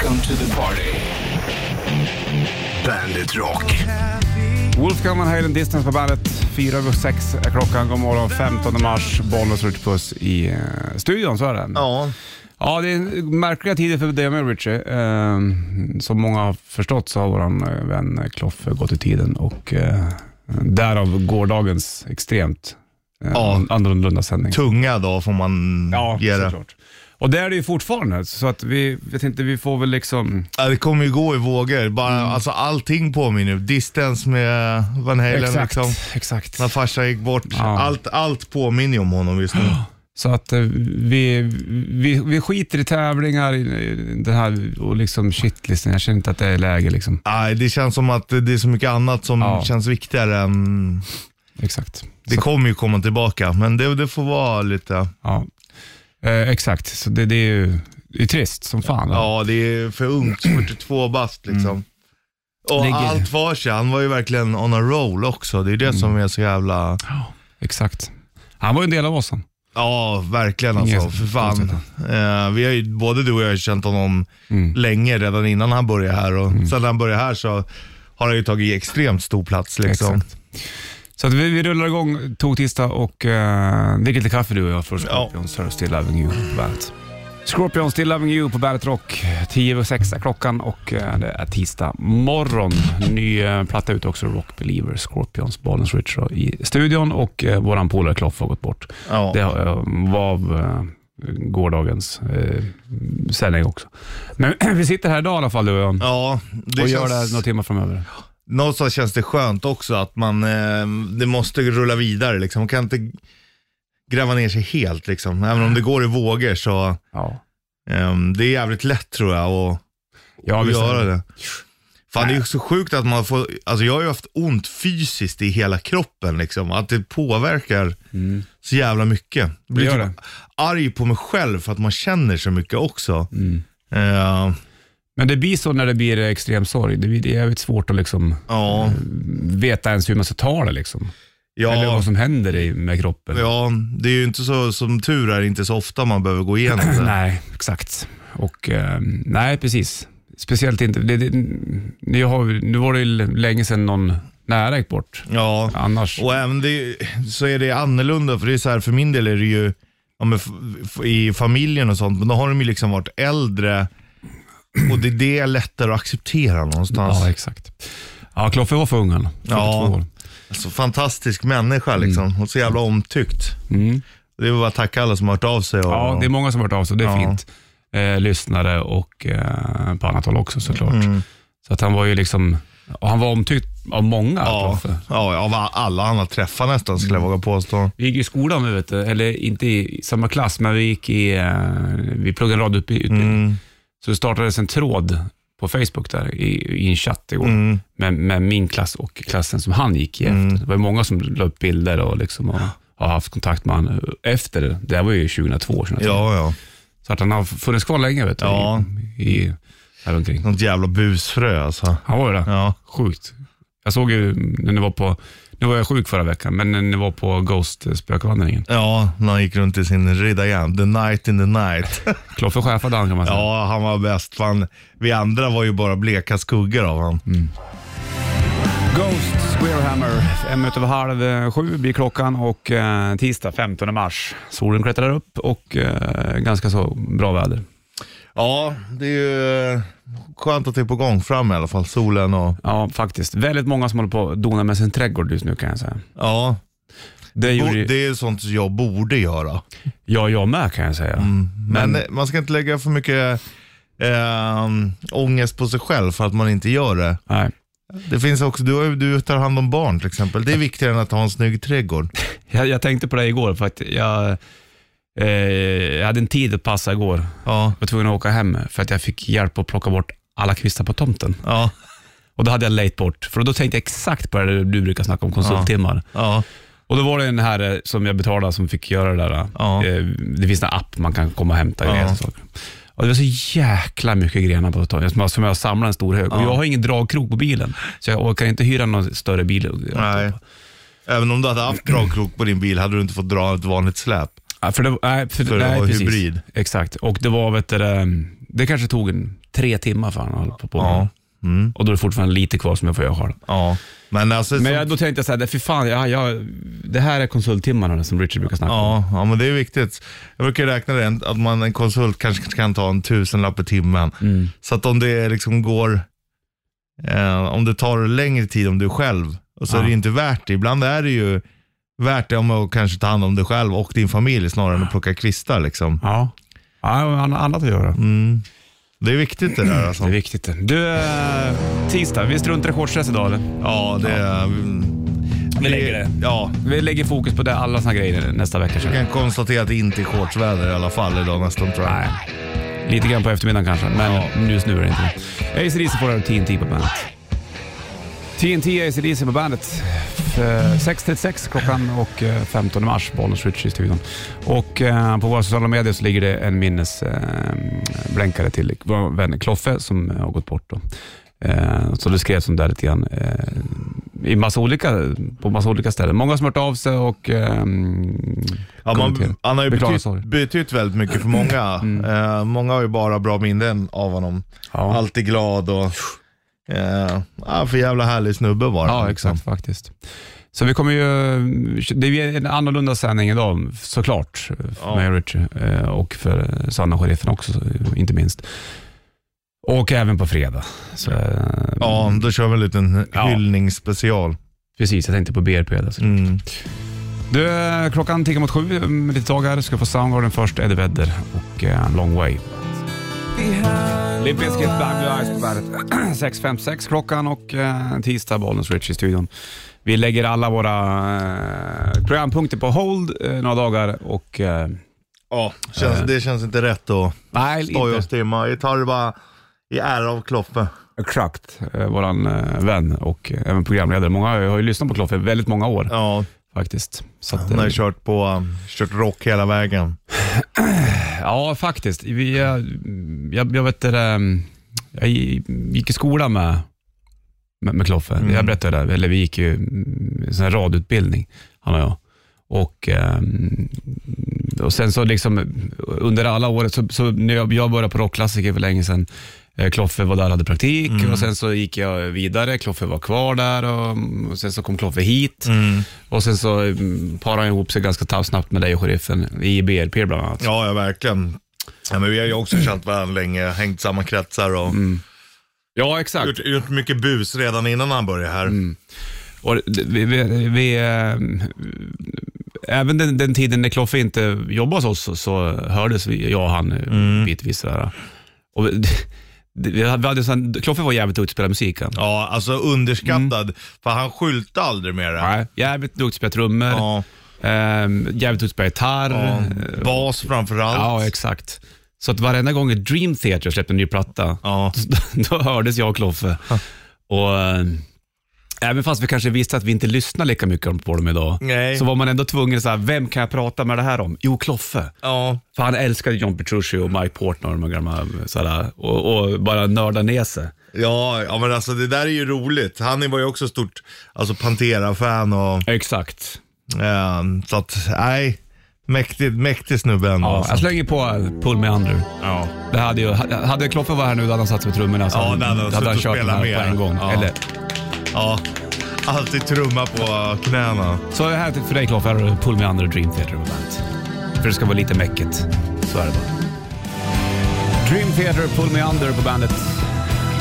Welcome to the party. Bandit Rock. Wolfgang Van Halen Distance på bandet. Fyra över sex är klockan. God morgon 15 mars. Bollnäs Ritchie Puss i eh, studion, så är det. Ja, Ja, det är märkliga tider för dig med Richie. Eh, som många har förstått så har vår vän Kloffe gått i tiden och eh, därav gårdagens extremt eh, Ja. annorlunda sändning. tunga då får man Ja, ge det. såklart. Och det är det ju fortfarande, så att vi, vet inte, vi får väl liksom... Ja, det kommer ju gå i vågor. Bara, Alltså allting påminner nu. Distance med Van Halen exakt, liksom. exakt. När farsan gick bort. Ja. Allt, allt påminner ju om honom just nu. Så att eh, vi, vi, vi skiter i tävlingar i, i den här och liksom shitlisten. Jag känner inte att det är läge liksom. Nej, det känns som att det är så mycket annat som Ja. känns viktigare än... Exakt. Det Så- kommer ju komma tillbaka, men det, det får vara lite... Ja, eh, exakt. Så det, det är ju det är trist som fan. Ja, det är för ungt. 42 bast liksom. Och Ligger- allt var sig. Han var ju verkligen on a roll också. Det är det som är så jävla... Exakt. Han var ju en del av oss. Han. Ja, verkligen Inget alltså. För fan. Eh, vi har ju, både du och jag har känt honom Mm. länge, redan innan han började här. Och sen när han började här så har han ju tagit extremt stor plats. Liksom. Exakt. Så att vi, vi rullar igång tog tisdag och uh, dricker lite kaffe du och jag för Scorpions. Ja. Still Loving You på bandet. Scorpions Still Loving You på Bandet Rock. 10 över 6 är klockan och eh, det är tisdag morgon. Ny uh, platta ut också, Rock Believer, Scorpions, Bollens Rich i studion och uh, våran polare Kloffe har gått bort. Ja. Det uh, var uh, gårdagens uh, sändning också. Men vi sitter här idag i alla fall du och jag Ja, det och känns, gör det här några timmar framöver. Någonstans känns det skönt också att man, eh, det måste rulla vidare. Liksom. Man kan inte gräva ner sig helt. Liksom. Även om det går i vågor så Ja, eh, det är jävligt lätt tror jag att, ja att göra det. Fan, det är ju så sjukt att man får, alltså jag har ju haft ont fysiskt i hela kroppen liksom. Att det påverkar så jävla mycket. Jag blir Mm. Det typ arg på mig själv för att man känner så mycket också. Mm. Eh, Men det blir så när det blir extrem sorg. Det blir det är jävligt svårt att liksom ja, veta ens hur man ska ta det. Liksom. Eller ja, vad som händer i, med kroppen. ja, det är ju inte så, som tur är, inte så ofta man behöver gå igenom det. nej, exakt. Och, eh, nej, precis. Speciellt inte. Det, det, det har, nu var det ju länge sedan någon nära gick bort. Ja, Annars. och även det, så är det annorlunda, för det är så här, för min del är det ju ja, men i familjen och sånt, men då har de ju liksom varit äldre och det, det är lättare att acceptera någonstans. Ja, exakt. Ja, Kloffe var för ung han. 42 Ja. år. Alltså, fantastisk människa liksom, och så jävla omtyckt. Mm. Det är bara att tacka alla som har hört av sig. Och, Ja, det är många som har hört av sig. Det är Ja. fint. Eh, lyssnare och eh, på annat håll också såklart. Mm. Så att han var ju liksom, och han var omtyckt av många. ja, ja, av alla han har träffat nästan skulle jag våga påstå. Vi gick i skolan, vet du, eller inte i samma klass, men vi gick i, eh, vi pluggade en radioutbildning. Mm. Så det startades en tråd på Facebook där i, i en chatt igår Mm. med, med min klass och klassen som han gick i efter. Det var många som la upp bilder och, liksom, och har haft kontakt med honom efter. Det Det här var ju 2002, 2003. Ja, ja. Så att han har funnits kvar länge vet du, Ja. i, i, här omkring. Något jävla busfrö alltså. Han var ju det. Ja. Sjukt. Jag såg ju när ni var på, nu var jag sjuk förra veckan, men ni var på Ghost eh, spökvandringen. Ja, när han gick runt i sin riddarjärn. The night in the night. Kloffe chefade han kan man säga. ja, han var bäst. Fan, vi andra var ju bara bleka skuggor av honom. Ghost Squarehammer. En minut över halv eh, sju blir klockan och eh, tisdag 15 mars. Solen klättrar upp och eh, ganska så bra väder. Ja, det är ju eh, skönt att det är på gång fram i alla fall. Solen och... Ja, faktiskt. Väldigt många som håller på att dona med sin trädgård just nu kan jag säga. Ja, Det gjorde det är sånt jag borde göra. ja, jag med kan jag säga. Men, Men- eh, man ska inte lägga för mycket eh, ångest på sig själv för att man inte gör det. Nej. Det finns också, du, du tar hand om barn till exempel. Det är viktigare än att ha en snygg trädgård. Jag, jag tänkte på det igår för att jag, eh, jag hade en tid att passa igår. Ja, Jag var tvungen att åka hem för att jag fick hjälp att plocka bort alla kvistar på tomten. ja, Och då hade jag lejt bort, för då tänkte jag exakt på det du brukar snacka om, konsulttimmar. ja, Och då var det en herre som jag betalade som fick göra det där. Ja. Eh, Det finns en app man kan komma och hämta Ja. grejer och saker. Och det var så jäkla mycket grenar på tomten som jag, samlade en stor hög. Och jag har ingen dragkrok på bilen, så jag orkar inte hyra någon större bil. nej. Även om du hade haft dragkrok på din bil hade du inte fått dra ett vanligt släp. Ja, för det, nej, för, För det nej, var precis. hybrid. Exakt. Och det var, vet du, det, kanske tog en tre timmar för han på, på. Ja. Mm. Och då är det fortfarande lite kvar som jag får göra själv. Ja. Men alltså, Men så- jag, då tänkte jag så här, fy fan, ja, ja, det här är konsulttimmarna som Richard brukar snacka om. Ja, ja, men det är viktigt. Jag brukar räkna det, att man, en konsult kanske kan ta en tusenlapp i timmen. Mm. Så att om det liksom går, eh, om det tar längre tid om du är själv, och så Ja. är det inte värt det. Ibland är det ju värt det om att kanske ta hand om dig själv och din familj snarare än att plocka kvistar. Liksom. Ja, ja han har annat att göra. Mm. Det är viktigt det där alltså. Det är viktigt. det. Du, eh, tisdag, vi struntar i shortsdress idag eller? Ja, det är... Vi lägger det. Ja, Vi lägger fokus på det, alla såna grejer nästa vecka. jag jag. kan konstatera att det inte är shortsväder i alla fall idag nästan tror jag. Nej, lite grann på eftermiddagen kanske, men just nu är det inte det. AC/DC får du TNT på bandet. TNT AC/DC på bandet. Eh, 6.36 klockan och eh, 15 mars, Bollnäs Rich i studion. Och eh, på våra sociala medier så ligger det en minnesblänkare till vår vän Kloffe som har gått bort. Då. Eh, Så det skrevs om det lite grann eh, i massa olika, på massa olika ställen. Många som hört av sig och Ja, man, han har ju betytt. Mm. betytt väldigt mycket för många. Eh, många har ju bara bra minnen av honom. Ja. Alltid glad och eh, ja, för jävla härlig snubbe var han. Ja, liksom. exakt faktiskt. Så vi kommer ju, det är en annorlunda sändning idag såklart, för Ja. mig och Richie eh, och för Sanna Sheriffen också, inte minst. Och även på fredag. Så, eh, Ja, då kör vi en liten Ja. hyllningsspecial. Precis, jag tänkte på BRP. Alltså. Mm. Du, eh, klockan tickar mot sju om lite tag här. Ska få Soundgarden först, Eddie Vedder och Long Way. Limp Bizkit, Blind Blue Eyes på bandet. 6.56 klockan och eh, tisdag, Bollnäs Rich i studion. Vi lägger alla våra eh, programpunkter på hold eh, några dagar och eh, Ja, känns, Eh. det känns inte rätt att nej, stå och inte stimma. Vi tar det bara i ära av Kloffe. exakt eh, våran eh, vän och eh, även programledare. Många har ju, har ju lyssnat på Kloffe väldigt många år Ja, faktiskt. Så att, han har eh, ju kört, på, um, kört rock hela vägen. Ja, faktiskt. Vi, eh, jag, jag vet det, eh, jag gick i skolan med, med, med Kloffe. Mm. Jag berättade det, eller vi gick ju mm, en sån här radutbildning, han och jag. Och, ehm, och sen så liksom under alla året, så, så när jag, jag började på rockklassiker för länge sedan, eh, Kloffe var där och hade praktik Mm. och sen så gick jag vidare, Kloffe var kvar där och, och sen så kom Kloffe hit. Mm. Och sen så mm, parade han ihop sig ganska snabbt med dig och sheriffen i BRP bland annat. Ja, ja verkligen. Ja, men vi har ju också känt varandra länge, hängt samma kretsar och Ja, exakt. gjort, gjort mycket bus redan innan han började här. Och det- vi, vi, vi, eh, även den, den tiden när Kloffe inte jobbade hos oss så, så hördes vi, jag och han mm. bitvis. Sådär. Och vi, hade, sån, Kloffe var jävligt duktig på att spela musik. han. Ja, alltså underskattad. För han skyltade aldrig med det. Nej, jävligt duktig på att spela trummor, Ja, ehm, jävligt duktig på att spela gitarr. ja, bas framförallt. Ja, exakt. Så att varenda gång Dream Theater släppte en ny platta, Ja. då, då hördes jag och Kloffe. Och, eh, även fast vi kanske visste att vi inte lyssnar lika mycket på dem idag, Nej. så var man ändå tvungen att säga, vem kan jag prata med det här om? Jo, Kloffe. Ja, För han älskade John Petrucci och Mike Portnoy och, de gamla, sådär, och, och bara nörda ner sig. ja, ja, men alltså det där är ju roligt. Han var ju också stort alltså Pantera-fan och Exakt. eh, så att, nej, mäktig, mäktig snubbe ändå. Ja, alltså. jag slänger på Pull Me Under. ja. Det hade, ju, hade Kloffe varit här nu, då hade han satt sig på trummorna. så Ja, han- hade han då hade han suttit och kört den här på en gång. Ja. Eller, ja, alltid trumma på knäna. Så här för dig Kloffe, Pull Me Under Dream Theater på bandet. För det ska vara lite mäcket. Så är det bara. Dream Theater, Pull Me Under på bandet.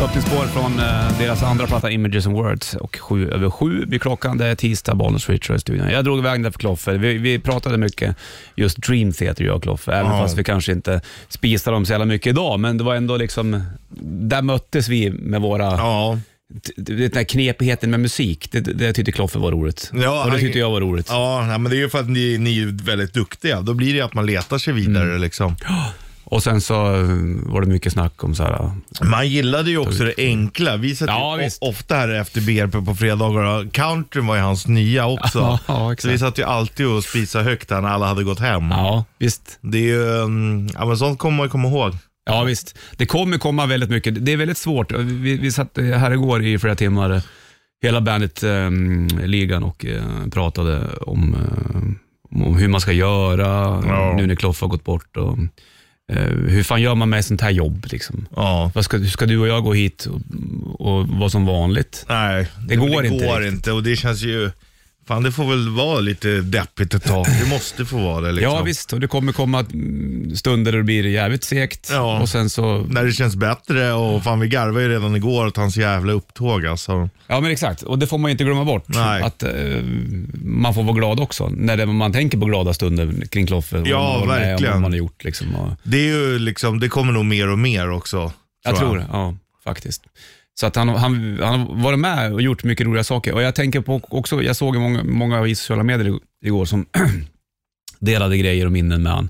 Öppningsspår från eh, deras andra platta Images and Words och sju över sju blir klockan. Det är tisdag, Bollnäs Richard i studion. Jag drog iväg där för Kloffe. Vi, vi pratade mycket just Dream Theater, jag och Kloffe, även Ja. fast vi kanske inte spisar dem så jävla mycket idag. Men det var ändå liksom, där möttes vi med våra Ja, den här knepigheten med musik, det, det tyckte Kloffe var roligt. Ja, och det tyckte jag var roligt. ja men det är ju för att ni, ni är väldigt duktiga. Då blir det att man letar sig vidare Mm. liksom. Och sen så eh, var det mycket snack om så här, Man gillade ju också det enkla. Vi satt Ja, ju ofta här efter BRP på fredagar countryn var ju hans nya också. Ja, så vi satt ju alltid och spisade högt här när alla hade gått hem. ja visst. Det är ju, mm, ja men sånt kommer man ju komma ihåg. Ja visst. Det kommer komma väldigt mycket. Det är väldigt svårt. Vi, vi satt här igår i flera timmar, hela bandet-ligan och eh, pratade om, eh, om hur man ska göra Ja. nu när Kloffe har gått bort. Och, eh, hur fan gör man med sånt här jobb? Liksom? Ja. Vad ska, ska du och jag gå hit och, och vara som vanligt? Nej, Det går det inte går riktigt. inte och det känns ju, fan det får väl vara lite deppigt ett tag. Det måste få vara det liksom. Ja visst, och det kommer komma mm, stunder då det blir jävligt segt Ja. och sen så... När det känns bättre och fan vi garvade ju redan igår åt hans jävla upptåg alltså. Ja men exakt, och det får man inte glömma bort. Nej. Att eh, man får vara glad också, när det, man tänker på glada stunder kring Kloffe. Ja, man om, verkligen. Vad man har gjort liksom. Och, Det är ju liksom, det kommer nog mer och mer också. jag tror det, ja faktiskt. Så att han, han, han har varit med och gjort mycket roliga saker. Och jag tänker på också, jag såg många, många i sociala medier igår som delade grejer och minnen med han.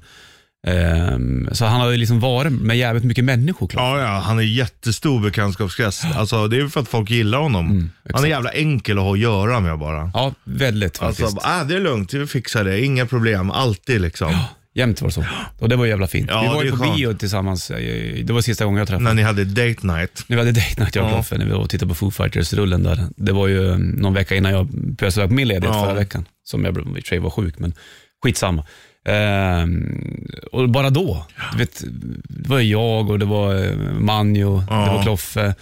Ehm, så han har ju liksom varit med jävligt mycket människor. Klart. Ja, ja, han är jättestor bekantskapskrets. Alltså, det är ju för att folk gillar honom. Mm, han är jävla enkel att ha att göra med bara. Ja, väldigt faktiskt. Alltså, äh, det är lugnt, vi fixar det, inga problem, alltid liksom. Jämt var det så. Och det var jävla fint. Ja, vi var det ju är på skönt. bio tillsammans. eh, Det var sista gången jag träffade När ni hade date night. Nu hade date night jag och Ja. Kloffe när vi var och tittade på Foo Fighters-rullen där. Det var ju eh, någon vecka innan jag pösade iväg på min ledighet Ja. förra veckan. Som jag i och för sig var sjuk, men skitsamma. Ehm, och bara då, du vet, det var jag och det var eh, Manjo, det var Kloffe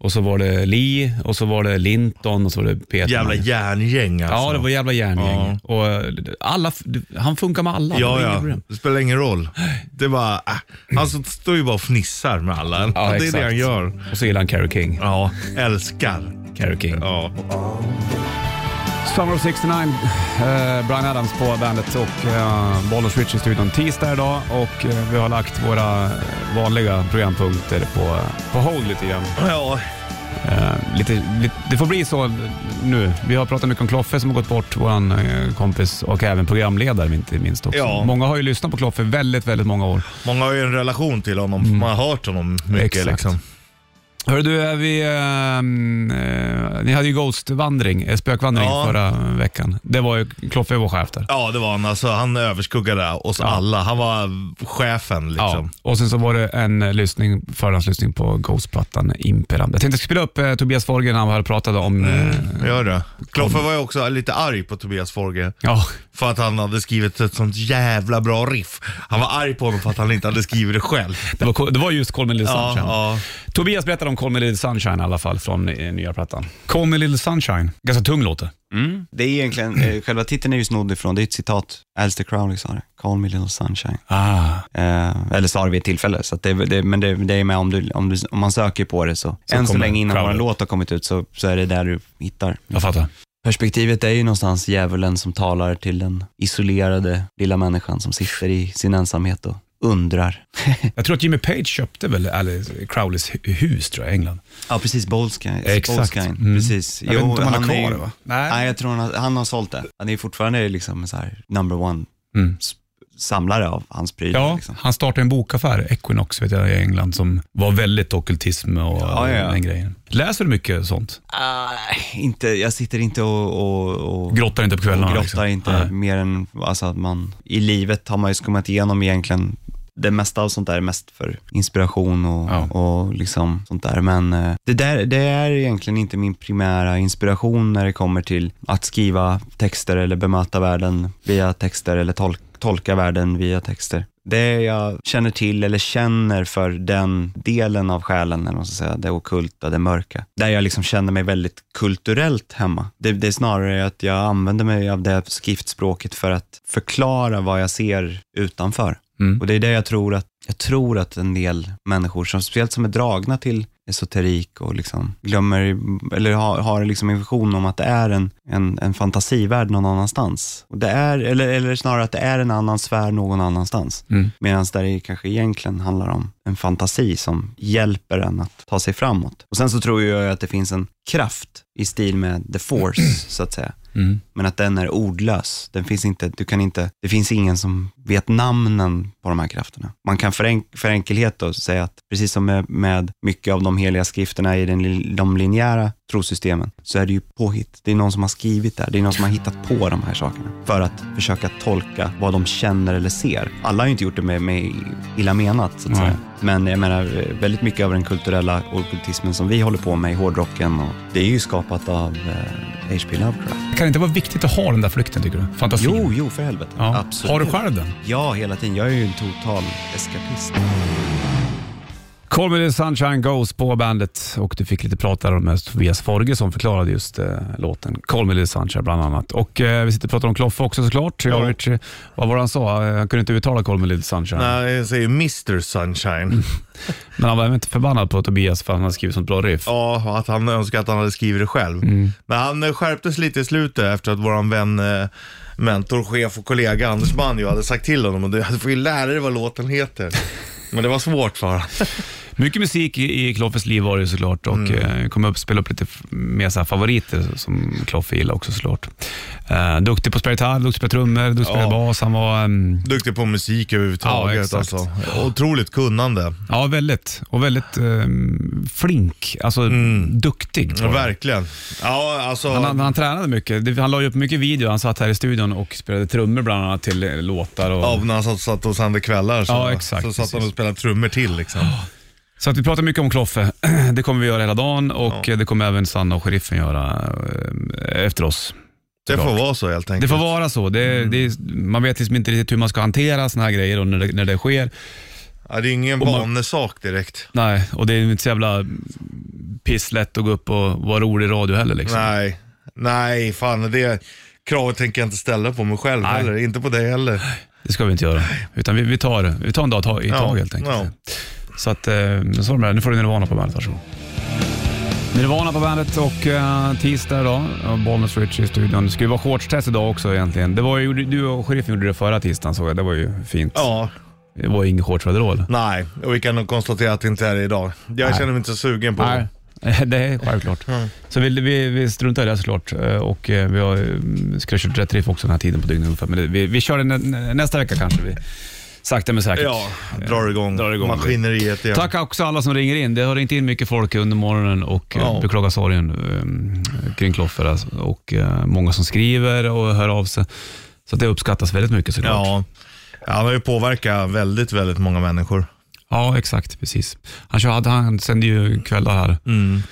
och så var det Lee och så var det Linton och så var det Peter. Jävla järngäng alltså. Ja, det var jävla järngäng. Och eh, alla, han funkar med alla. det Ja, inga ja. Det spelar ingen roll. Det var, äh, han står ju bara och fnissar med alla. Ja, det är exakt. det han gör. Och så gillar han Carrie King. Ja, älskar. Carrie King. Ja. Summer of 69, eh, Brian Adams på bandet och eh, Bollnäs Rich i studion tisdag idag och eh, vi har lagt våra vanliga programpunkter på, på hold lite grann. ja. Eh, lite, lite, det får bli så nu. Vi har pratat mycket om Kloffe som har gått bort, vår eh, kompis och även programledare inte minst också. Ja. Många har ju lyssnat på Kloffe väldigt, väldigt många år. Många har ju en relation till honom, man har hört honom mycket Mm. Exakt. liksom. Hörru du, är vi, ehm, eh, ni hade ju Ghost-vandring, eh, spökvandring Ja. förra veckan. Det var ju, Kloffe var chef där. Ja, det var han. Alltså, han överskuggade oss alla. Han var chefen liksom. Ja, och sen så var det en eh, lyssning, förhandslyssning på Ghost-plattan Imperam. Jag tänkte spela upp eh, Tobias Forge när han hade pratat om... Eh, Gör det. Kloffe var ju också lite arg på Tobias Forge. ja, För att han hade skrivit ett sånt jävla bra riff. Han var arg på honom för att han inte hade skrivit det själv. det var, det var just Me Little Ja, ja. Tobias berättade om Call Me Little Sunshine i alla fall från eh, nya plattan. Call Me Little Sunshine, ganska tung låt det. Mm. Det är egentligen, eh, själva titeln är ju snodd ifrån, det är ett citat, Alistair Crowley sa det, Call me little sunshine. Ah. Eh, eller sa det vid ett tillfälle, så att det, det, men det, det är med om, du, om, du, om man söker på det så, än så kommer länge innan Crowley. vår låt har kommit ut så, så är det där du hittar. Jag fattar. Perspektivet är ju någonstans djävulen som talar till den isolerade lilla människan som sitter i sin ensamhet och undrar. Jag tror att Jimmy Page köpte väl Alice Crowleys hu- hus tror jag, i England. Ja, precis, Boleskine. Exakt. Boleskine, Mm. Precis. Jag vet inte om han har är kvar det va? Nej, jag tror han har, han har sålt det. Han är fortfarande liksom så här number one Mm. samlare av hans prylar. Ja, Liksom. han startade en bokaffär, Equinox vet jag, i England, som var väldigt ockultism och Ja, ja. den grejen. Läser du mycket sånt? Ah, inte, jag sitter inte och, och, och Grottar inte på kvällarna? grottar liksom? inte Nej. mer än alltså att man, i livet har man ju skummat igenom egentligen det mesta av sånt där är mest för inspiration och, Ja. och liksom sånt där. Men eh, det, där, det är egentligen inte min primära inspiration när det kommer till att skriva texter eller bemöta världen via texter eller tol- tolka världen via texter. Det jag känner till eller känner för den delen av själen, eller man ska säga, det okulta, det mörka, där jag liksom känner mig väldigt kulturellt hemma. Det, det är snarare att jag använder mig av det skriftspråket för att förklara vad jag ser utanför. Mm. Och det är det jag tror att, jag tror att en del människor, som, speciellt som är dragna till esoterik och liksom glömmer, eller har, har liksom en vision om att det är en, en, en fantasivärld någon annanstans. Och det är, eller, eller snarare att det är en annan sfär någon annanstans. Mm. Medan där det kanske egentligen handlar om en fantasi som hjälper en att ta sig framåt. Och Sen så tror jag att det finns en kraft i stil med the force, så att säga. Mm. Men att den är ordlös. Den finns inte, du kan inte, det finns ingen som vet namnen på de här krafterna. Man kan för, enk, för enkelhet då säga att precis som med, med mycket av de heliga skrifterna i den, de linjära trosystemen, så är det ju påhitt. Det är någon som har skrivit det, det är någon som har hittat på de här sakerna för att försöka tolka vad de känner eller ser. Alla har ju inte gjort det med, med illa menat, så att Nej. säga. Men jag menar, väldigt mycket av den kulturella ockultismen som vi håller på med i hårdrocken, och det är ju skapat av eh, H.P. Lovecraft. Kan det inte vara viktigt att ha den där flykten tycker du? Fantasin? Jo, jo, för helvete. Ja. Absolut. Har du själv den? Ja, hela tiden. Jag är ju en total eskapist. Call Me The Sunshine Goes på bandet och du fick lite prata där med Tobias Forge som förklarade just eh, låten Call Me The Sunshine bland annat. Och eh, vi sitter och pratar om Kloffe också såklart. Ja. Richie, vad var det han sa? Eh, Han kunde inte uttala Call Me The Sunshine. Nej, jag säger Mr Sunshine. Men han var inte förbannad på Tobias för att han hade skrivit sånt bra riff. Ja, att han önskar att han hade skrivit det själv. Men han eh, skärptes lite i slutet efter att våran vän, eh, mentor, chef och kollega Anders Manjo hade sagt till honom och du får ju lära dig vad låten heter. Men det var svårt för honom. Mycket musik i, i Kloffes liv var det såklart och Mm. eh, kommer upp spela upp lite mer så favoriter som Kloffe gillar också såklart. Eh, duktig på att spela gitarr, duktig på trummor, duktig på Ja. bas. Han var um, Duktig på musik Ja, överhuvudtaget. exakt. alltså. Otroligt kunnande. ja, väldigt, och väldigt ehm, flink, alltså duktig. tror Ja, verkligen. Ja, alltså. Han, han, han tränade mycket. Han la upp mycket video. Han satt här i studion och spelade trummor bland annat till eh, låtar. Och, Ja, när han satt, satt och sände kvällar så, Ja, exakt, så satt han precis. och spelade trummor till. Liksom. Så att vi pratar mycket om Kloffe. Det kommer vi göra hela dagen och det kommer även Sanna och sheriffen göra eh, efter oss. Det får vara så helt Det enkelt. får vara så. Det, Mm. det, man vet liksom inte riktigt hur man ska hantera såna här grejer och när det, när det sker. Ja, det är ingen Och man- vanesak direkt. Nej, och det är inte så jävla pisslätt att gå upp och vara rolig i radio heller. Liksom. Nej, nej, fan det kravet tänker jag inte ställa på mig själv Nej. heller. Inte på dig heller. Det ska vi inte göra. Utan vi, vi, tar, vi tar en dag ta- i taget helt enkelt. ja. Så att, eh, så det det. Nu får du Nirvana på bandet, varsågod. Nirvana på bandet och uh, tisdag idag, Bollnäs Rich i studion. Det skulle vara shortstest idag också egentligen. Det var ju, du och sheriffen gjorde det förra tisdagen såg jag. Det var ju fint. Ja, Det var ju ingen eller? nej. Och vi kan nog konstatera att det inte är det idag. Jag Nej. känner mig inte så sugen på Nej, det är självklart. Mm. Så vi, vi, vi struntar i det såklart eh, och vi har, eh, skulle ha kört rätt riff också den här tiden på dygnet ungefär. Men det, vi, vi kör det nä, nästa vecka kanske. Vi, sakta men säkert. Ja, drar igång, Drar igång. maskineriet igen. Tack också alla som ringer in. Det har ringt in mycket folk under morgonen och Ja. ja. beklagar sorgen eh, kring Kloffer alltså. och eh, många som skriver och hör av sig. Så det uppskattas väldigt mycket såklart. Ja. ja, han har ju påverkat väldigt, väldigt många människor. Ja, exakt. Precis. Han, kör, han sände ju kvällar här Mm.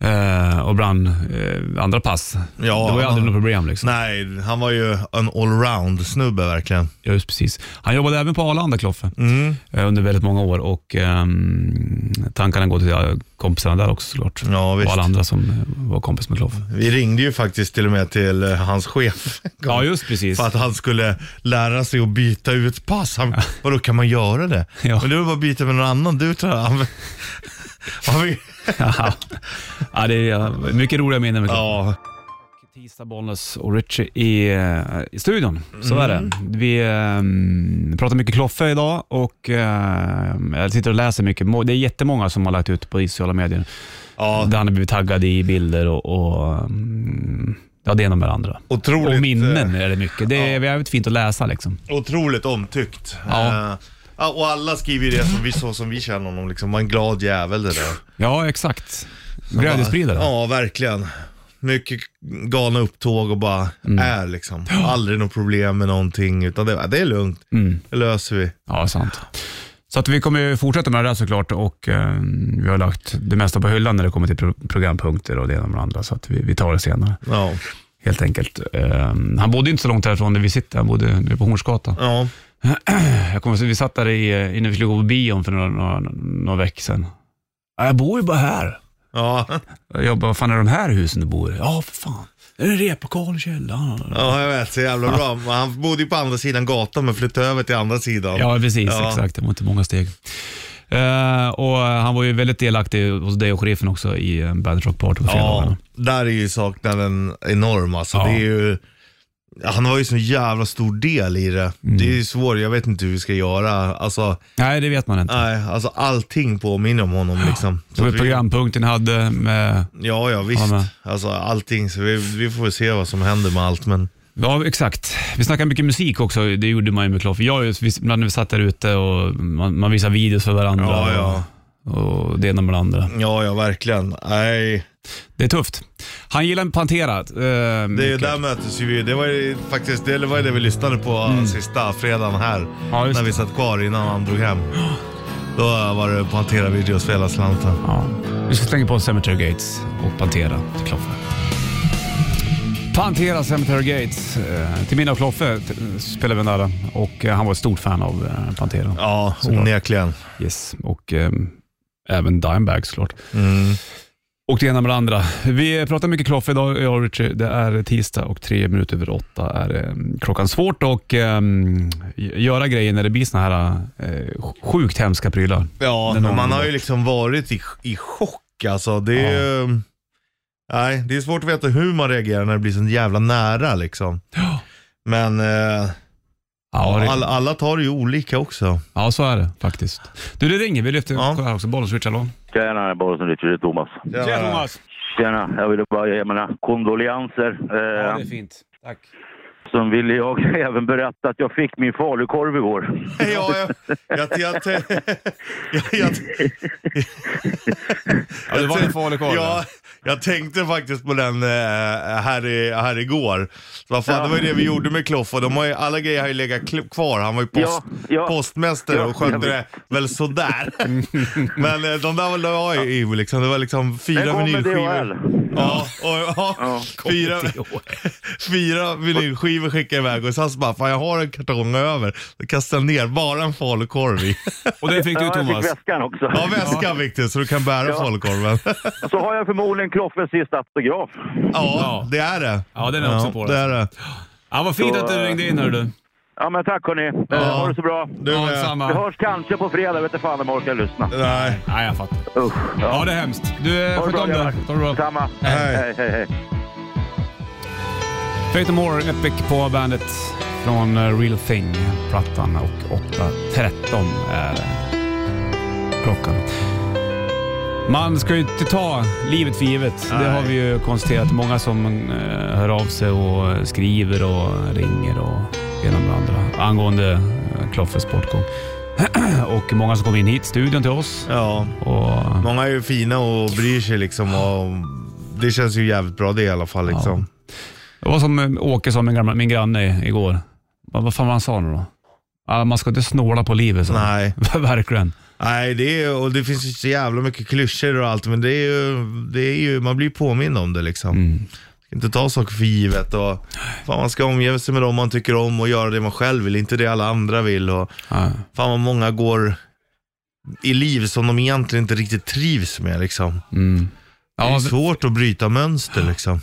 Eh, och brann eh, andra pass. Ja, det var ju aldrig något problem. Liksom. Nej, han var ju en allround snubbe verkligen. Just precis. Han jobbade även på Arlanda, Kloffe, Mm. eh, under väldigt många år och ehm, tankarna går till kompisarna där också såklart. Ja, och visst. alla andra som eh, var kompis med Kloffe. Vi ringde ju faktiskt till och med till eh, hans chef. Ja, just precis. För att han skulle lära sig att byta ut pass. Han, Vadå, kan man göra det? Ja. Men det var bara att byta med någon annan. Du tror han, ja, ja, det är eh, mycket roliga minnen ja, Tisdag, Bollnäs och Richie i, eh, i studion. Så är det. Vi eh, pratar mycket Kloffe idag och eh, jag sitter och läser mycket. Det är jättemånga som har lagt ut på sociala medier. ja, Där han har blivit taggad i bilder och, och mm, ja, det ena med det andra. otroligt, Och minnen eh, är det mycket. Det är jävligt fint att läsa liksom. otroligt omtyckt. Ja. Ja, och alla skriver ju det som vi, så som vi känner honom. Liksom. Var en glad jävel det där. Ja, exakt. Glädjespridare. Ja, verkligen. Mycket galna upptåg och bara Mm. är liksom. Aldrig något problem med någonting. Utan det, det är lugnt. Mm. Det löser vi. Ja, sant. Så att vi kommer ju fortsätta med det där såklart och eh, vi har lagt det mesta på hyllan när det kommer till pro programpunkter och det ena med det andra. Så att vi, vi tar det senare. Ja. helt enkelt. Eh, han bodde inte så långt härifrån där vi sitter, han bodde nere på Hornsgatan. Ja. Jag kommer, vi satt där i, eh, innan vi skulle gå på bion för några, några, några veckor sedan. "Ja, Jag bor ju bara här. Ja. Jag bara, vad fan är de här husen du bor i? Ja, för fan. Det är en replokal i källaren. ja, jag vet. Så jävla bra. Han bodde ju på andra sidan gatan men flyttade över till andra sidan. Ja, precis. Ja. Exakt. Det var inte många steg. Eh, och Han var ju väldigt delaktig hos dig och sheriffen också i uh, Bandit Rock Party på fredagarna. Ja, där är ju saknaden enorm alltså. Ja. Det är ju, han har ju så jävla stor del i det. Mm. Det är ju svårt, jag vet inte hur vi ska göra. Alltså, Nej, det vet man inte. nej, alltså allting påminner om honom liksom. Det var att ju vi- programpunkten hade med... Ja, ja visst. Ja, men. Alltså allting, så vi, vi får se vad som händer med allt. Men Ja, exakt. Vi snackade mycket musik också. Det gjorde man ju med Kloffe. Jag, när vi satt där ute och man, man visade videos för varandra. ja, ja. Och, och det ena med det andra. Ja, ja verkligen. Nej, Det är tufft. Han gillar Pantera. Eh, Det mycket. där möttes ju vi, det var ju faktiskt det var det vi lyssnade på sista fredagen här. Mm. Ja, när vi satt kvar innan han drog hem. Då var det Pantera videos för hela slanten. Ja. Vi ska slänga på Cemetery Gates och Pantera till Kloffe. Pantera Cemetery Gates. Eh, till minne av Kloffe spelade vi den där och eh, han var ett stort fan av eh, Pantera. Ja, onekligen. Yes. Och eh, även Dimebag såklart. Mm. Och det ena med det andra. Vi pratar mycket Kloffe idag, jag och Richie. Det är tisdag och tre minuter över åtta är eh, klockan. Svårt att eh, göra grejer när det blir såna här eh, sjukt hemska prylar. Ja, man har ju liksom varit i, i chock alltså. Det är ju... Nej, det är svårt att veta hur man reagerar när det blir så jävla nära liksom. Ja. Men eh, Ja, det, alla, alla tar det ju olika också. ja, så är det faktiskt. Du, det ringer. Vi lyfter Ja. ja. här också. Bollens Richard, hallå? Tjena, Richard, det är Thomas. Tjena, Thomas! Tjena, jag ville bara ge mina kondolenser. Ja, Eh, det är fint. Tack. Sen ville jag även berätta att jag fick min falukorv igår. Ja, jag, jag, jag, jag, jag, jag, Ja, det var en farlig korv. Ja, jag tänkte faktiskt på den eh, här, i, här igår. Så vad fan, Ja. Det var ju det vi gjorde med Kloffe. De har ju, alla grejer har ju legat kvar. Han var ju post, Ja, ja. postmästare Ja, och skötte det väl sådär. Men eh, de där var jag i liksom. Det var liksom fyra vinylskivor. Ja, och, ja, Ja. fyra, fyra vinylskivor skickade jag iväg och sen så bara, fan jag har en kartong över. Då kastade jag ner bara en falukorv i. Och det fick du Ja, jag Thomas. fick väskan också. Ja, väskan viktigt så du kan bära Ja. falukorven. Så har jag förmodligen Kloffes sista autograf. Ja, det är det. Ja, den är också på det. det. är det. Ja, vad fint Så, att du eh, ringde in hörru du. Ja, men tack hörni. Ja. Eh, ha det så bra. Du Ja, med. Vi samma. hörs kanske på fredag. vet inte fan om jag orkar lyssna. Nej. Nej, jag fattar. Usch. Ja, det är hemskt. Du, eh, Ha sköt om dig. Ta det bra. Samma. Hej. hej, hej. hej. Fate No More, Epic på bandet från eh, Real Thing, plattan och 8.13 är klockan. Man ska ju inte ta livet för givet. Det Nej. har vi ju konstaterat. Många som eh, hör av sig och skriver och ringer och med andra angående eh, Kloffes bortgång. och många som kommer in hit, studion till oss. Ja, Och, många är ju fina och bryr sig liksom. Och det känns ju jävligt bra det i alla fall. Liksom. det var som eh, Åke sa, min, gamla, min granne igår. Vad, vad fan var han sa nu då? Ja, man ska inte snåla på livet. Så. Nej. Verkligen. Nej, det är, och det finns ju så jävla mycket klyschor och allt, men det är ju, det är ju man blir påmind om det liksom. Mm. Ska inte ta saker för givet och fan, man ska omge sig med dem man tycker om och göra det man själv vill, inte det alla andra vill. Och, Ja. fan vad många går i liv som de egentligen inte riktigt trivs med liksom. Mm. Det är Ja, svårt att bryta mönster liksom.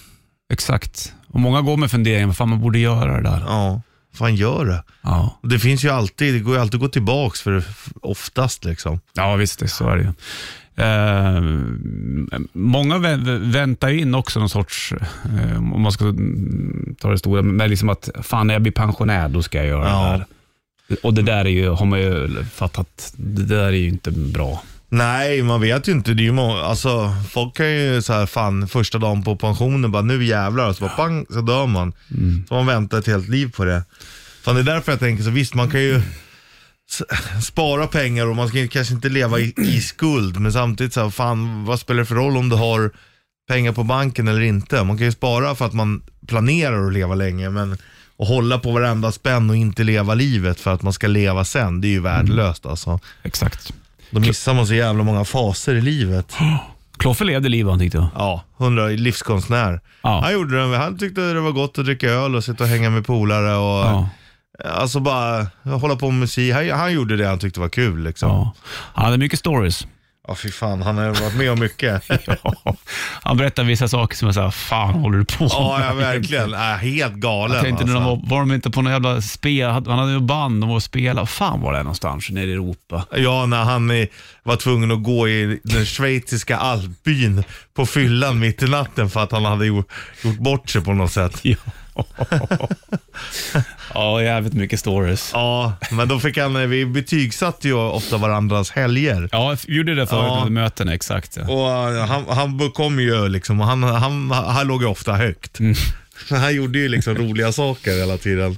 exakt. Och många går med funderingar, vad fan man borde göra det där. Ja, fan gör det. Ja, Det finns ju alltid, det går ju alltid att gå tillbaks för oftast liksom. ja visst, det, så är det ju. Eh, många vä- väntar in också någon sorts, eh, om man ska ta det stora, men liksom att fan när jag blir pensionär då ska jag göra Ja. det där. Och det där är ju, har man ju fattat, det där är ju inte bra. Nej, man vet ju inte. Det är ju må- alltså, folk kan ju så här, fan första dagen på pensionen bara nu jävlar, och så bara pang så dör man. Så man väntar ett helt liv på det. Fan det är därför jag tänker så visst man kan ju s- spara pengar och man ska ju kanske inte leva i, i skuld. Men samtidigt så här, fan vad spelar det för roll om du har pengar på banken eller inte? Man kan ju spara för att man planerar att leva länge men att hålla på varenda spänn och inte leva livet för att man ska leva sen, det är ju värdelöst alltså. Exakt. Då missar man så jävla många faser i livet. Kloffe levde livet han tyckte jag. Ja, 100 livskonstnär. Ja. Han gjorde det, han tyckte det var gott att dricka öl och sitta och hänga med polare och Ja. alltså bara hålla på med musik. Han, han gjorde det han tyckte var kul liksom. Ja. Han hade mycket stories. Fy fan, han har varit med om mycket. Ja. Han berättar vissa saker som jag säger, fan håller du på ja, ja, med?" verkligen. Äh, helt galen Jag tänkte alltså. var, var de inte på någon jävla spel, han hade ju band, de var och spelade. Fan var det någonstans nere i Europa? Ja, när han var tvungen att gå i den schweiziska alpbyn på fyllan mitt i natten för att han hade gjort, gjort bort sig på något sätt. Ja. ja, jävligt mycket stories. Ja, men då fick han, eh, vi betygsatte ju ofta varandras helger. Ja, jag gjorde det förut Ja. möten, exakt. Ja. Och eh, han, han kom ju liksom, och han, han, han låg ju ofta högt. Mm. Han gjorde ju liksom roliga saker hela tiden.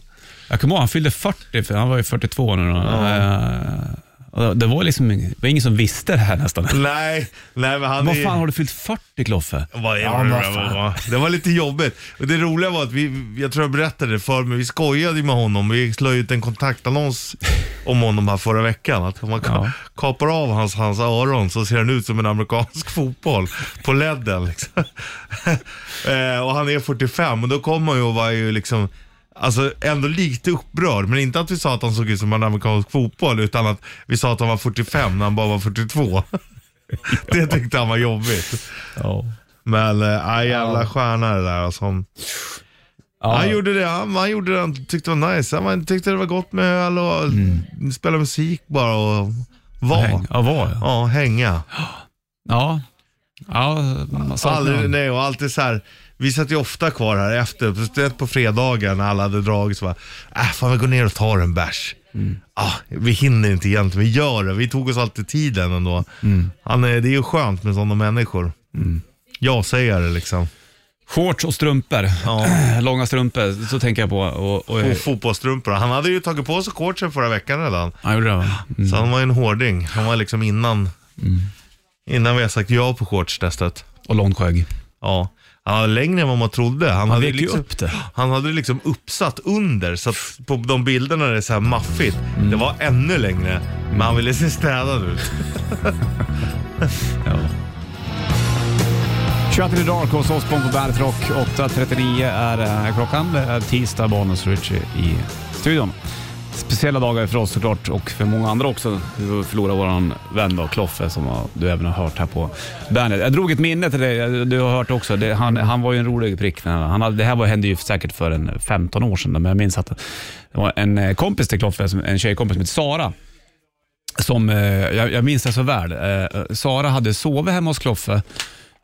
Jag kommer ihåg, han fyllde 40, för han var ju 42 nu då. Eh, Och Det var liksom det var ingen som visste det här nästan. Nej, nej men han Vad är... fan har du fyllt 40 Kloffe? Vad är Ja, det, vad det, fan. var, det var lite jobbigt. Och det roliga var att vi, jag tror jag berättade det för men vi skojade med honom. Vi slog ut en kontaktannons om honom här förra veckan. Att om man Ja. kapar av hans, hans öron så ser han ut som en amerikansk fotboll på ledden. Liksom. eh, och han är 45 och då kom han ju och var ju liksom Alltså ändå lite upprörd, men inte att vi sa att han såg ut som en amerikansk fotboll, utan att vi sa att han var 45 när han bara var 42. det tyckte han var jobbigt. Ja. Men äh, jävla stjärna det där alltså. Ja. Han gjorde det, han, han gjorde det han tyckte det var nice. Han tyckte det var gott med öl och spela musik bara och vara. Häng. Ja, var ja. Ja, hänga. Ja. Ja, saknar Aldrig, nej, och alltid så här. Vi satt ju ofta kvar här efter, speciellt på fredagar när alla hade dragit så bara, äh, fan vi går ner och tar en bärs. Ah, vi hinner inte egentligen, vi gör det. Vi tog oss alltid tiden ändå. Han är, det är ju skönt med sådana människor. Jag säger det liksom. Shorts och strumpor. Ja. Långa strumpor, så tänker jag på. Och, och, Och fotbollstrumpor. Han hade ju tagit på sig shortsen förra veckan redan. han gjorde det? Mm. Så han var ju en hårding. Han var liksom innan, innan vi har sagt ja på shortstestet. Och långt skägg. Ja. Han var längre än vad man trodde. Han, Han hade vek ju liksom, upp det. han hade liksom uppsatt under, så att på de bilderna är det så här maffigt. Det var ännu längre, men han ville se städad ut. Ja. Shut in the dark hos Osbourne på Bandet Rock. 8.39 är eh, klockan. Det är tisdag, Bonus Richie i studion. Speciella dagar för oss såklart och för många andra också. Vi förlorar våran vän då, Kloffe som du även har hört här på bandet. Jag drog ett minne till dig, du har hört också. Det, han, han var ju en rolig prick. Han hade, det här var, hände ju säkert för en 15 år sedan, men jag minns att det var en eh, kompis till Kloffe, en tjejkompis som heter Sara. Som, eh, jag, jag minns det så väl. Eh, Sara hade sovit hemma hos Kloffe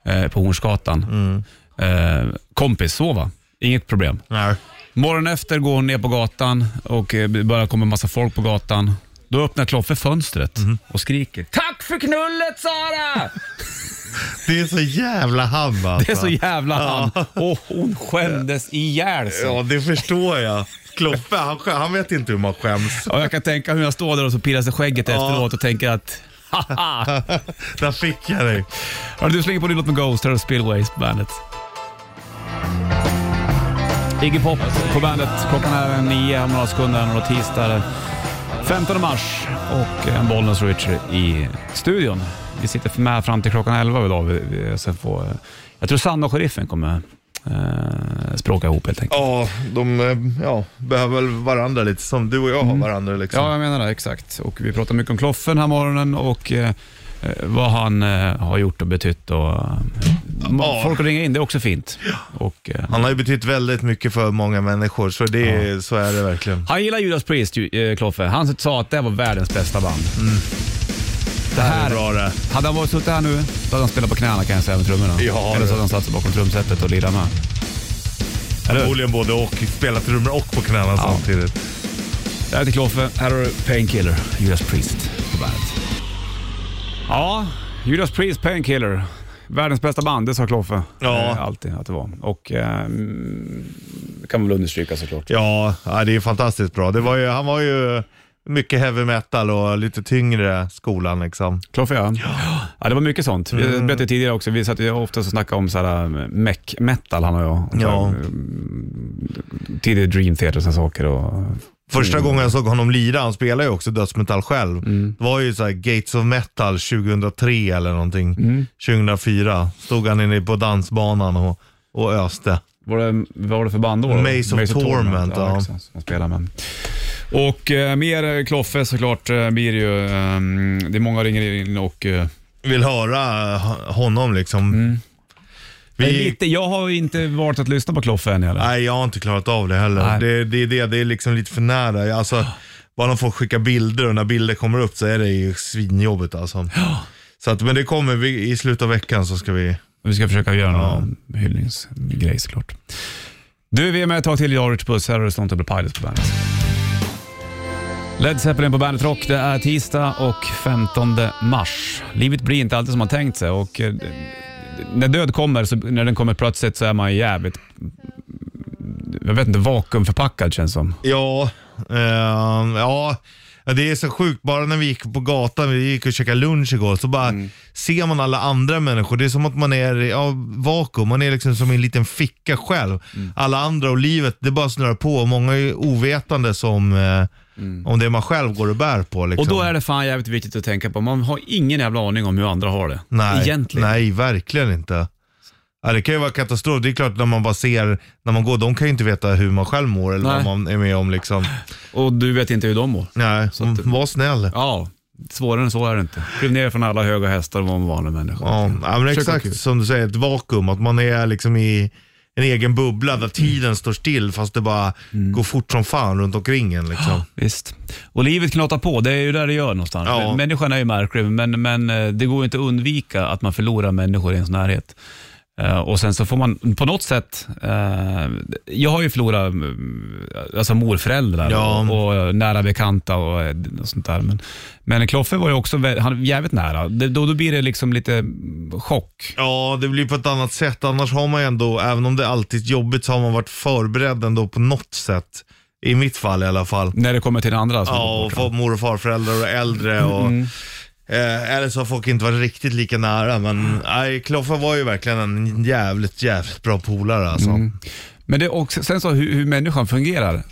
eh, på Hornsgatan. Eh, kompis sova, inget problem. Nej. Morgonen efter går hon ner på gatan och eh, börjar komma en massa folk på gatan. Då öppnar Kloffe fönstret och skriker Tack för knullet Sara! Det är så jävla han alltså. Det är så jävla han. Och hon skämdes ihjäl sig. Ja, det förstår jag. Kloffe, han, han vet inte hur man skäms. Och jag kan tänka hur jag står där och så pirrar sig skägget efteråt och tänker att haha. Där fick jag dig. Hörru, du slänger på din låt med Ghost här och Spillways på bandet. Iggy Pop på bandet. Klockan är nio om några sekunder, några tisdag den 15 mars och en Bollnäs Richard i studion. Vi sitter med fram till klockan 11 idag. Vi, vi, sen får, eh, jag tror Sanna och sheriffen kommer eh, språka ihop helt enkelt. Ja, de eh, ja, behöver väl varandra lite som du och jag har varandra liksom. Ja, jag menar det. Exakt. Och vi pratar mycket om Kloffen här morgonen och eh, eh, vad han eh, har gjort och betytt. Och, eh, Ja. Folk ringer in, det är också fint. Och, eh, Han har ju betytt väldigt mycket för många människor, så, det, så är det verkligen. han gillar Judas Priest, eh, Kloffe. Han sa att det var världens bästa band. Det Det här, är bra det. hade han varit suttit här nu, då hade han spelat på knäna kan jag säga med trummorna. Ja, Eller så det. hade han satt sig bakom trumsetet och lirat med. Förmodligen både och. Spela trummor och på knäna samtidigt. Det här är till Kloffe. Här har du Painkiller, Judas Priest på bandet. Ja, Judas Priest, Painkiller. Världens bästa band, det sa Kloffe. Ja. Eh, alltid att det var. Och eh, kan man väl understryka såklart. Ja, ja, det är fantastiskt bra. Det var ju, han var ju mycket heavy metal och lite tyngre skolan liksom. Kloffe ja. ja. det var mycket sånt. Vi Mm. berättade tidigare också, vi satt ju ofta och snackade om såhär mech metal han och jag. Och Ja. mm, Tidig Dream Theater och sådana saker. Och, Första gången jag såg honom lira, han spelar ju också dödsmetall själv. Det var ju så här Gates of Metal 2003 eller någonting. 2004 stod han inne på dansbanan och, och öste. Var det, vad var det för band då? Maze of Torment, ja. exakt, som jag spelar med. Och eh, mer eh, Kloffe såklart eh, blir det ju. Eh, det är många ringer in och... Eh, Vill höra eh, honom liksom. är Vi, lite, jag har ju inte varit att lyssna på Kloffe än eller? nej, jag har inte klarat av det heller. Nej. Det, det är det, det är liksom lite för nära. Alltså, bara de får skicka bilder och när bilder kommer upp så är det ju svinjobbigt alltså. Så att, men det kommer, vi, i slutet av veckan så ska vi... Vi ska försöka göra någon hyllningsgrej såklart. Du, vi är med ett tag till i Rich Puss. Här har du Stone Pilots på bandet. Led Zeppelin på Bandet Rock. Det är tisdag och 15 mars. Livet blir inte alltid som man tänkt sig och eh, när död kommer, så, när den kommer plötsligt så är man jävligt, jag vet inte, vakuumförpackad känns som. Ja, eh, ja, Ja, det är så sjukt, bara när vi gick på gatan, vi gick och käkade lunch igår, så bara Mm. ser man alla andra människor. Det är som att man är i ja, vakuum, man är liksom som i en liten ficka själv. Mm. Alla andra och livet, det bara snurrar på många är ovetande som, eh, om det man själv går och bär på. Liksom. Mm. Och då är det fan jävligt viktigt att tänka på, man har ingen jävla aning om hur andra har det. nej, Egentligen. Nej, verkligen inte. Ja, det kan ju vara katastrof. Det är klart när man bara ser, när man går, de kan ju inte veta hur man själv mår eller Nej. vad man är med om. Liksom. Och du vet inte hur de mår. Nej, Så att- var snäll. Ja, svårare än så är det inte. Kliv ner från alla höga hästar och var en vanlig människa. Ja, ja, men Försök exakt som du säger, ett vakuum. Att man är liksom i en egen bubbla där tiden står still fast det bara Mm. går fort som fan runt omkring en. Liksom. Visst. Och livet knatar på, det är ju där det gör någonstans. Ja. Människan är ju märklig, men, men eh, det går ju inte att undvika att man förlorar människor i ens närhet. Eh, och sen så får man på något sätt, eh, jag har ju förlorat mm, alltså morföräldrar Ja. och, och nära bekanta och, eh, och sånt där. Men, men Kloffe var ju också han, jävligt nära. Det, då, då blir det liksom lite mm, chock. Ja, det blir på ett annat sätt. Annars har man ju ändå, även om det alltid är jobbigt, så har man varit förberedd ändå på något sätt. I mitt fall i alla fall. När det kommer till det andra. som Ja, och mor och farföräldrar och äldre. Och, Mm. Eh, eller så har folk inte varit riktigt lika nära. Men nej, Kloffe var ju verkligen en jävligt, jävligt bra polare alltså. Mm. Men det, och sen så hur, hur människan fungerar.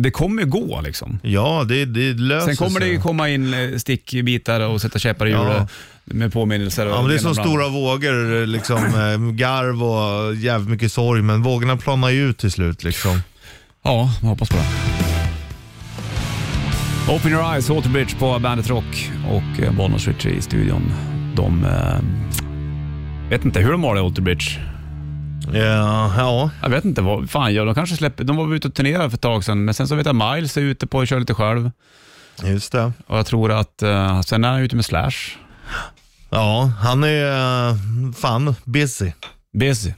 Det kommer ju gå liksom. Ja, det, det löser Sen kommer det sig. ju komma in eh, stickbitar och sätta käppar i Ja. hjulet med påminnelser. Ja, men det är som stora vågor, liksom, eh, garv och jävligt mycket sorg, men vågorna planar ju ut till slut. Liksom. Ja, jag hoppas på det. Open your eyes, Walter Bridge på Bandet Rock och eh, Bollnäs Ritchie i studion. De... Eh, vet inte hur de har det, Walter Bridge. Ja, ja. Jag vet inte vad fan gör de. kanske släpper... De var ute och turnerade för ett tag sedan, men sen så vet jag Miles är ute på att köra lite själv. just det. Och jag tror att... Eh, sen är han ute med Slash. Ja, han är eh, fan busy. Busy.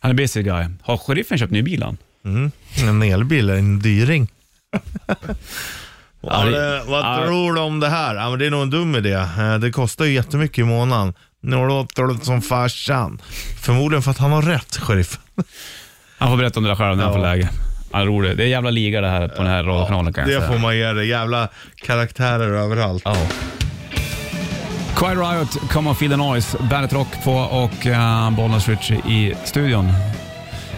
Han är busy guy. Har sheriffen köpt ny bil han? Mm. En elbil är en dyring. Ja, Ja, det- vad ja. tror du om det här? Ja, men det är nog en dum idé. Eh, Det kostar ju jättemycket i månaden. Nu låter det som farsan. Förmodligen för att han har rätt, sheriff. Han får berätta om det där själv när han Ja. får läge. Han är rolig. Det är jävla liga det här på den här radiokanalen kan jag Det säga. får man ge det. Jävla karaktärer överallt. Ja. Quiet Riot, Come on Feel the Noise, Bandet Rock på och uh, Bollnäs Ritchie i studion.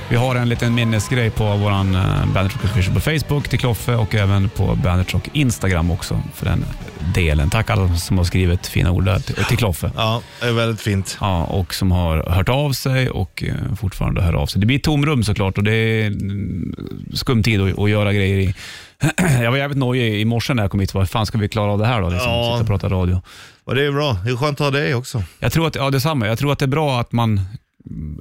Vi har en liten minnesgrej på vår uh, Bandet Rock Official på Facebook till Kloffe och även på Bandet Rock Instagram också för den delen. Tack alla som har skrivit fina ord där till, till Kloffe. Ja, det är väldigt fint. Ja, och som har hört av sig och eh, fortfarande hör av sig. Det blir tomrum såklart och det är mm, skum tid att, att göra grejer i. Jag var jävligt nojig i morse när jag kom hit. Vad fan ska vi klara av det här då? Liksom, Ja. Sitta och prata radio. Och det är bra. Det är skönt att ha dig också. Jag tror att, ja detsamma. Jag tror att det är bra att man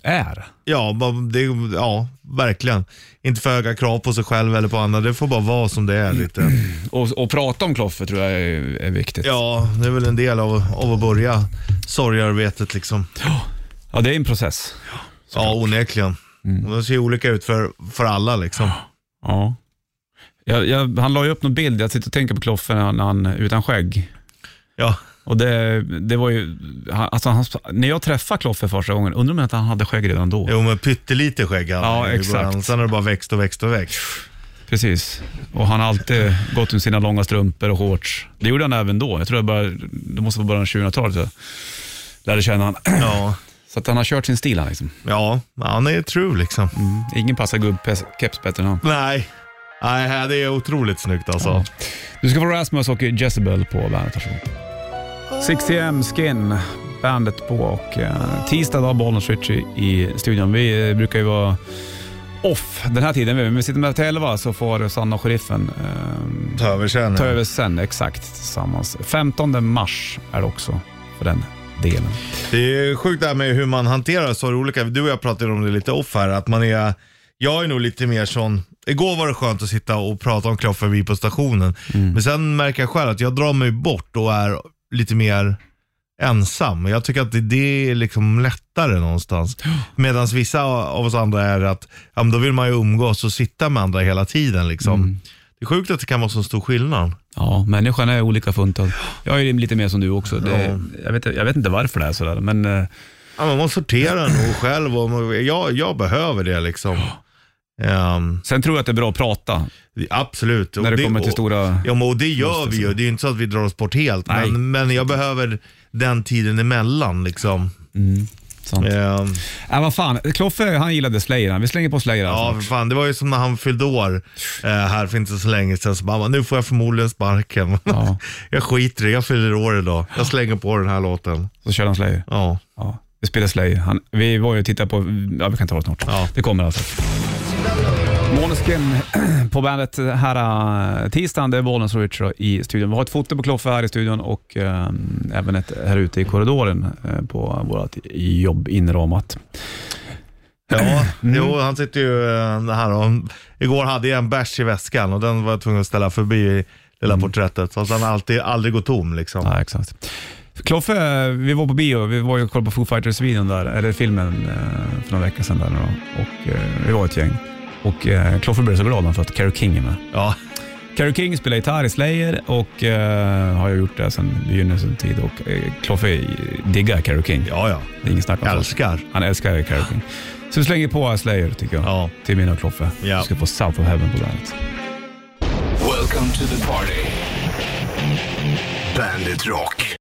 är. Ja, det, ja, verkligen. Inte för höga krav på sig själv eller på andra. Det får bara vara som det är lite. Och, och prata om Kloffe tror jag är, är viktigt. Ja, det är väl en del av, av att börja sorgearbetet liksom. Ja, det är en process. Ja, onekligen. Mm. Och Det ser olika ut för, för alla liksom. Ja. Jag, jag, han la ju upp någon bild, jag sitter och tänker på Kloffe när han utan skägg. Ja, Och det, det var ju, alltså han, när jag träffade Kloffe första gången, undrar om inte han hade skägg redan då. jo men pyttelite skägg hade Ja, exakt. Sen har det bara växt och växt och växt. Precis. Och han har alltid gått med sina långa strumpor och shorts. Det gjorde han även då. Jag tror det, bara, det måste vara början av 2000-talet jag lärde känna han. Ja, Så att han har kört sin stil han liksom. ja han är true liksom. Mm. Ingen passar gubbkeps bättre än han. Nej. Nej, det är otroligt snyggt alltså. Ja. Du ska få Rasmus och Jezebel på bandet. Varsågod. 6am Skin, bandet på och eh, tisdag då Bollnäs Ritchie i studion. Vi eh, brukar ju vara off den här tiden. Men vi sitter med till 11 så får Sanna och sheriffen eh, Ta över sen. ta över sen exakt tillsammans. 15 mars är det också för den delen. Det är sjukt det här med hur man hanterar sorg olika. Du och jag pratade om det lite off här, att man är, jag är nog lite mer sån, igår var det skönt att sitta och prata om Kloffe vi på stationen. Men sen märker jag själv att jag drar mig bort och är lite mer ensam. Jag tycker att det, det är liksom lättare någonstans. Medan vissa av oss andra är att, ja, men då vill man ju umgås och sitta med andra hela tiden liksom. Det är sjukt att det kan vara så stor skillnad. Ja, människan är olika funtad. Jag är lite mer som du också. Det, Ja. jag, vet, jag vet inte varför det är sådär, men eh, Ja, man sorterar nog själv och jag, jag behöver det liksom. Ehm, Sen tror jag att det är bra att prata absolut. När det, kommer till stora... Ja, men och det gör vi ju. Det är inte så att vi drar oss bort helt. Nej. Men, men jag behöver den tiden emellan liksom. Sånt. Ehm, Ja, vad fan. Kloffe, han gillade Slayer. Vi slänger på Slayer Ja, alltså. för fan. Det var ju som när han fyllde år eh, här för inte så länge sedan. Så bara, nu får jag förmodligen sparken. Ja. jag skiter i det. Jag fyller år idag. Jag slänger på den här låten. Så körde han Slayer. Ja. Ja. Vi spelar Slayer. Han, vi var ju och tittade på... Ja, vi kan ta det snart. Ja. Det kommer alltså. Måneskin på bandet här äh, tisdagen. Det är Bollnäs och Richard i studion. Vi har ett foto på Kloffe här i studion och äh, även ett här ute i korridoren äh, på vårt jobb inramat. Ja, jo, han sitter ju eh, här och, Igår hade jag en bärs i väskan och den var jag tvungen att ställa förbi lilla porträttet. Så att han alltid, aldrig går tom liksom. Ja, exakt. Kloffe, vi var på bio. Vi var ju och kollade på Foo Fighters-videon där, eller filmen eh, för några veckor sedan. Där, nu då. och, eh, vi var ett gäng. Och eh, Kloffe blev så glad för att Carrie King är med. Ja, Carrie King spelar gitarr i Slayer och eh, har ju gjort det sedan begynnelsen tid. Och eh, Kloffe diggar Carrie King. ja, ja. Det är ingen snack om saken. Älskar. Han älskar Carrie King. Så vi slänger på Slayer tycker jag. Ja. Till mina och Kloffe. Ja. Du ska få South of Heaven på bandet. Welcome to the party. Bandit Rock.